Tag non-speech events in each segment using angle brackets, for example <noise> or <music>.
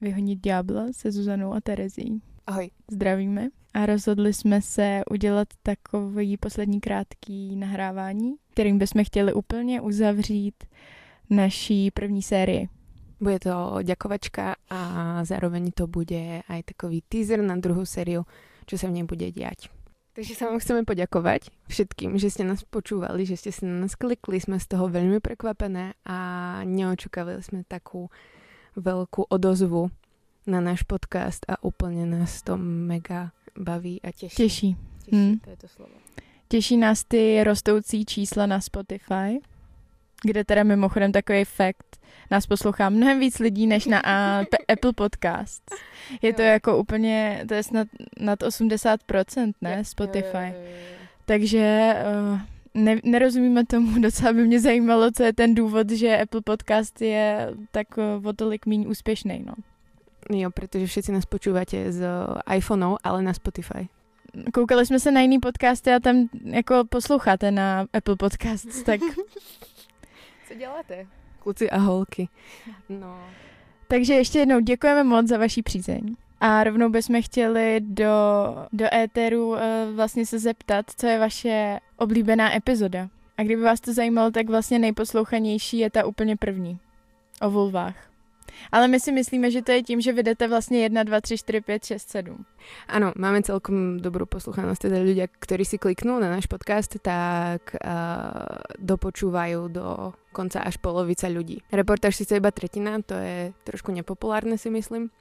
Vyhonit ďábla se Zuzanou a Terezí. Ahoj. Zdravíme. A rozhodli jsme se udělat takový poslední krátký nahrávání, kterým bychom chtěli úplně uzavřít naší první sérii. Bude to ďakovačka a zároveň to bude aj takový teaser na druhou sériu, čo sa v nej bude diať. Takže sa vám chceme poďakovať všetkým, že ste nás počúvali, že ste si na nás klikli, sme z toho veľmi prekvapené a neočakávali sme takú veľkú odozvu na náš podcast a úplně nás to mega baví a těší. Těší. těší Hmm. to je to slovo. Těší nás ty rostoucí čísla na Spotify, kde teda mimochodem takový fakt nás poslouchá mnohem víc lidí než na <laughs> a, P- Apple Podcast. Je to Jo. jako úplně, to je snad nad 80%, ne, Jo, Spotify. jo, jo, jo, jo. Takže uh, ne, nerozumíme tomu, <laughs> docela by mě zajímalo, co je ten důvod, že Apple Podcast je tak uh, o tolik méně úspěšný, no. Jo, protože všetci nás počúvate z iPhoneů, ale na Spotify. Koukali jsme se na jiný podcasty a tam jako posloucháte na Apple Podcasts, <laughs> tak Co děláte? Kluci a holky. No. Takže ještě jednou děkujeme moc za vaši přízeň. A rovnou bychom chtěli do, do éteru uh, vlastně se zeptat, co je vaše oblíbená epizoda. A kdyby vás to zajímalo, tak vlastně nejposlouchanější je ta úplně první. O vulvách. Ale my si myslíme, že to je tím, že vydete vlastně 1, 2, 3, 4, 5, 6, 7. Áno, máme celkom dobrú posluchanosť. Teda ľudia, ktorí si kliknú na náš podcast, tak uh, dopočúvajú do konca až polovica ľudí. Reportáž síce iba tretina, to je trošku nepopulárne si myslím,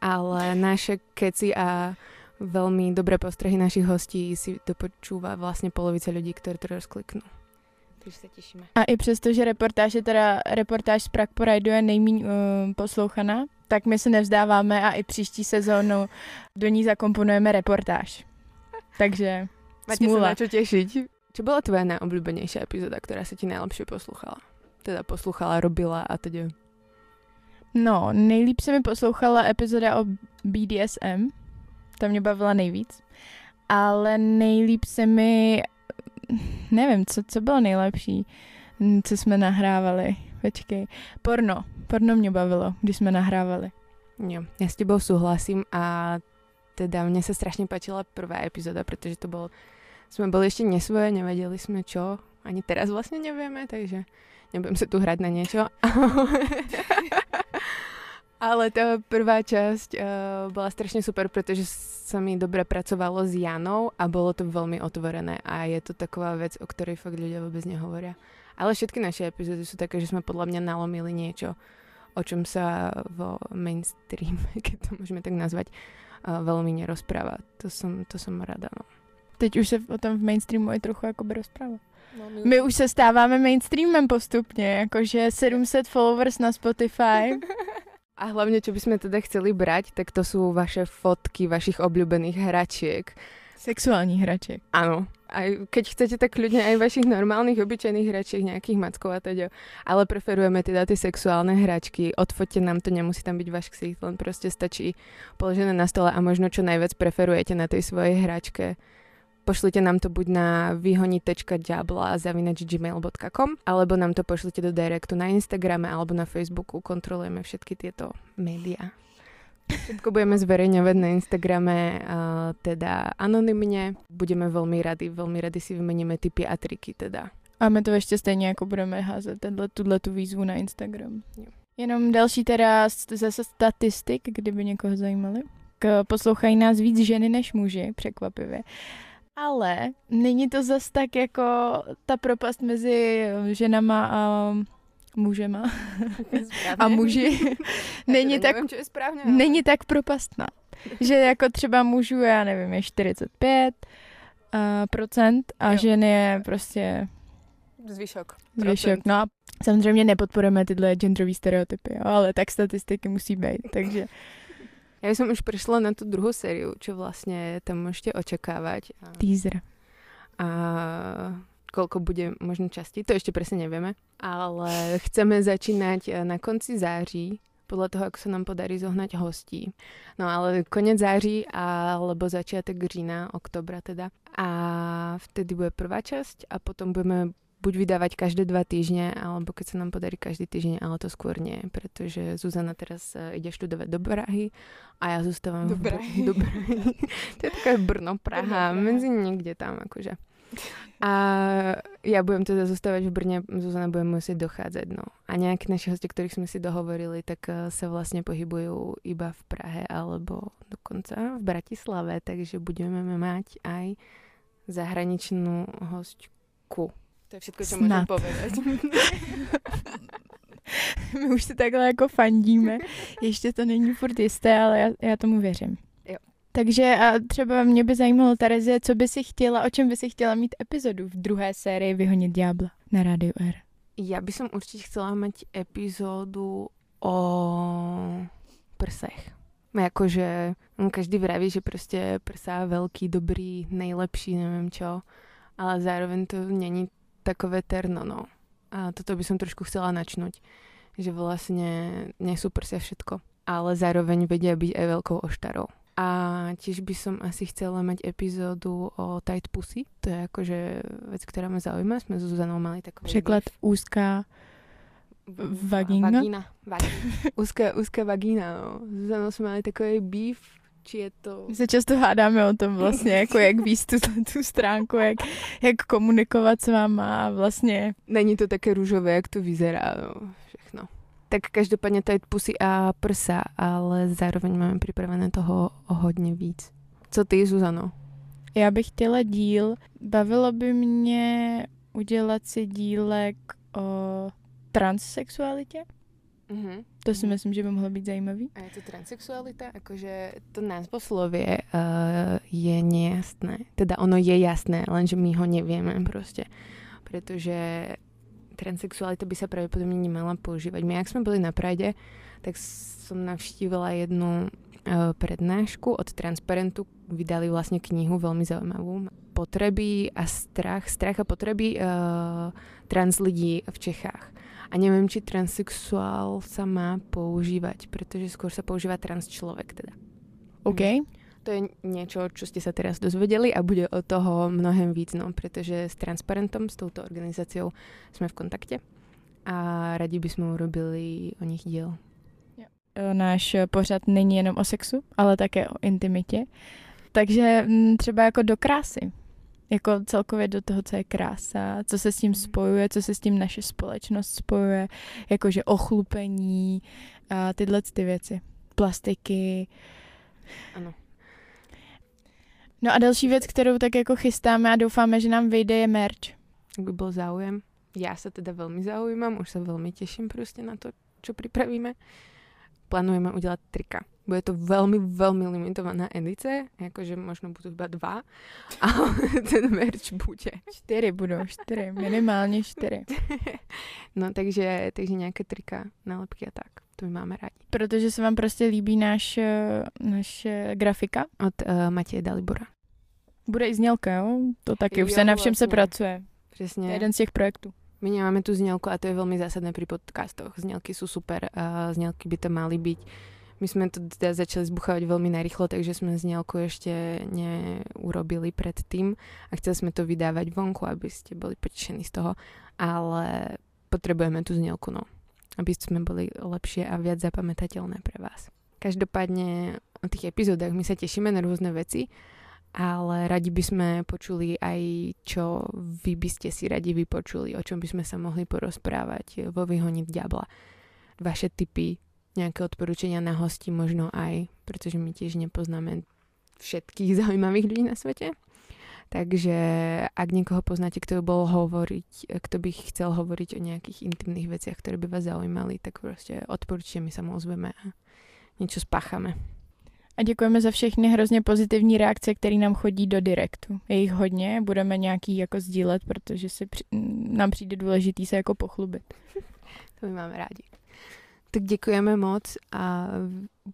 ale naše keci a veľmi dobré postrehy našich hostí si dopočúva vlastne polovica ľudí, ktorí to rozkliknú. Takže sa tešíme. A i přesto, že reportáž je teda reportáž z Prague Prideu je nejméně uh, poslouchaná, tak my se nevzdáváme a i příští sezónu do ní zakomponujeme reportáž. Takže Máte Smůla. sa na čo tešiť. Čo bola tvoja najobľúbenejšia epizóda, ktorá sa ti najlepšie poslouchala? Teda poslouchala, robila a teda. No, nejlíp se mi poslouchala epizoda o BDSM, ta mě bavila nejvíc, ale nejlíp se mi, nevím, co, co bylo nejlepší, co jsme nahrávali, počkej, porno, porno mě bavilo, když jsme nahrávali. Jo, ja s tebou súhlasím a teda mne sa strašne páčila prvá epizóda, pretože to bolo, sme boli ešte nesvoje, nevedeli sme čo, ani teraz vlastne nevieme, takže nebudem sa tu hrať na niečo. <laughs> Ale tá prvá časť uh, bola strašne super, pretože sa mi dobre pracovalo s Janou a bolo to veľmi otvorené a je to taková vec, o ktorej fakt ľudia vôbec nehovoria. Ale všetky naše epizódy sú také, že sme podľa mňa nalomili niečo, o čom sa vo mainstream, <laughs> keď to môžeme tak nazvať, uh, veľmi nerozpráva. To som, to som rada, no. Teď už se o tom v mainstreamu je trochu jakoby rozpráva. My už se stáváme mainstreamem postupně, jakože 700 followers na Spotify. <laughs> A hlavne, čo by sme teda chceli brať, tak to sú vaše fotky vašich obľúbených hračiek. Sexuální hraček. Áno. Aj keď chcete, tak kľudne aj vašich normálnych, obyčajných hračiek, nejakých mackov a teda. Ale preferujeme teda tie sexuálne hračky. Odfoďte nám to, nemusí tam byť váš ksít, len proste stačí položené na stole a možno čo najviac preferujete na tej svojej hračke. Pošlite nám to buď na vyhoniť.diabla zavinač gmail.com alebo nám to pošlite do directu na Instagrame alebo na Facebooku. Kontrolujeme všetky tieto médiá. Všetko budeme zverejňovať na Instagrame, uh, teda anonymne. Budeme veľmi radi, veľmi radi si vymeníme typy a triky teda. A my to ještě stejně jako budeme házet tenhle, tuhle tu výzvu na Instagram. Jo. Jenom další teda z- zase statistik, kdyby někoho zajímaly. K, poslouchají nás víc ženy než muži, překvapivě. Ale není to zas tak jako ta propast mezi ženama a mužema a muži <laughs> není tak, Nevím, čo je správně. není tak propastná. Že jako třeba mužů, já nevím, je 45 uh, procent a Jo. ženy je prostě Zvyšok. Zvyšok. No a samozřejmě nepodporujeme tyhle genderové stereotypy, jo, ale tak statistiky musí být, takže Ja som už prišla na tú druhú sériu, čo vlastne tam môžete očakávať. A, teaser. a koľko bude možno časti, to ešte presne nevieme. Ale chceme začínať eh, na konci září, podľa toho, ako sa nám podarí zohnať hostí. No ale konec září alebo začiatek října, oktobra teda. A vtedy bude prvá časť a potom budeme buď vydávať každé dva týždne, alebo keď sa nám podarí každý týždeň, ale to skôr nie, pretože Zuzana teraz uh, ide študovať do Prahy a ja zostávam do Prahy. Do Prahy. <laughs> to je také Brno, Praha, Brno, Praha. medzi niekde tam akože. <laughs> A ja budem teda zostávať v Brne, Zuzana bude musieť dochádzať, no. A nejakí naši hostia, ktorých sme si dohovorili, tak uh, sa vlastne pohybujú iba v Prahe alebo dokonca v Bratislave, takže budeme mať aj zahraničnú hostku. To je čo Snad. môžem povedať. <laughs> My už si takhle jako fandíme. Ještě to není furt jisté, ale já, já tomu věřím. Jo. Takže a třeba mě by zajímalo, Terezie, co by si chtěla, o čem by si chtěla mít epizodu v druhé sérii Vyhonit Diabla na Rádiu R? Ja by som určite chcela mať epizódu o prsech. Akože každý vraví, že prostě prsa veľký, dobrý, nejlepší, neviem čo. Ale zároveň to není takové terno, no. A toto by som trošku chcela načnúť, že vlastne nie sú prsia všetko, ale zároveň vedia byť aj veľkou oštarou. A tiež by som asi chcela mať epizódu o tight pussy. To je akože vec, ktorá ma zaujíma. Sme s Zuzanou mali takové... Překlad beef. úzká vagína. Vagína. vagína. <laughs> úzká, úzká vagína, no. Zuzanou sme mali takový beef či je to... My se často hádáme o tom vlastně, jako jak víc tu, tu stránku, jak, jak komunikovat s váma a vlastně... Není to také růžové, jak to vyzerá, no, všechno. Tak každopádně tady pusy a prsa, ale zároveň máme připravené toho o hodně víc. Co ty, Zuzano? Já bych chtěla díl, bavilo by mě udělat si dílek o transsexualitě. Mm-hmm. To si myslím, že by mohlo být zajímavý. A je to transsexualita? Akože to názvoslovie uh, je nejasné. Teda ono je jasné, lenže my ho nevieme proste. Pretože transsexualita by sa pravdepodobne nemala používať. My, ak sme boli na Pride, tak som navštívila jednu uh, prednášku od Transparentu. Vydali vlastne knihu veľmi zaujímavú. Potreby a strach, strach a potreby uh, trans lidí v Čechách. A neviem, či transsexuál sa má používať, pretože skôr sa používa trans človek teda. OK. Hm. To je niečo, čo ste sa teraz dozvedeli a bude od toho mnohem víc, no, pretože s Transparentom, s touto organizáciou sme v kontakte a radi by sme urobili o nich diel. E, náš pořad není jenom o sexu, ale také o intimitě. Takže mm, třeba jako do krásy jako celkově do toho, co je krása, co se s tím spojuje, co se s tím naše společnost spojuje, jakože ochlupení a tyhle ty věci. Plastiky. Ano. No a další věc, kterou tak jako chystáme a doufáme, že nám vyjde, je merch. Ak by byl záujem. Já se teda velmi zaujímam, už se velmi těším prostě na to, čo připravíme. Plánujeme udělat trika. Bude to veľmi, veľmi limitovaná edice, akože možno budú iba dva, <laughs> ale ten merch bude. Čtyři budou, čtyři, minimálně čtyři. <laughs> no takže, takže nějaké trika, nálepky a tak. To my máme rádi. Protože se vám prostě líbí náš, náš grafika? Od uh, Matěje Dalibora. Bude i znělka, jo? To taky, jo, už se na všem vlastně. se pracuje. Přesně. To je jeden z těch projektů. My nemáme tu znělku a to je velmi zásadné pri podcastoch. Znělky sú super a znělky by to mali byť my sme to teda začali zbuchávať veľmi narýchlo, takže sme znielku ešte neurobili predtým a chceli sme to vydávať vonku, aby ste boli potešení z toho, ale potrebujeme tú znielku, no. Aby sme boli lepšie a viac zapamätateľné pre vás. Každopádne o tých epizódach my sa tešíme na rôzne veci, ale radi by sme počuli aj, čo vy by ste si radi vypočuli, o čom by sme sa mohli porozprávať vo Vyhoniť diabla. Vaše typy nejaké odporúčania na hosti možno aj, pretože my tiež nepoznáme všetkých <laughs> zaujímavých ľudí na svete. Takže ak niekoho poznáte, kto by bol hovoriť, kto by chcel hovoriť o nejakých intimných veciach, ktoré by vás zaujímali, tak prostě odporúčte, my sa mu ozveme a niečo spáchame. A děkujeme za všechny hrozně pozitivní reakce, které nám chodí do direktu. Je jich hodně, budeme nějaký jako sdílet, protože si při, nám přijde důležitý se jako pochlubit. <laughs> to my máme rádi. Tak děkujeme moc a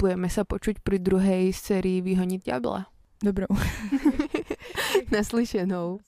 budeme se počuť pri druhej sérii Vyhonit diabla. Dobrou. <laughs> Naslyšenou.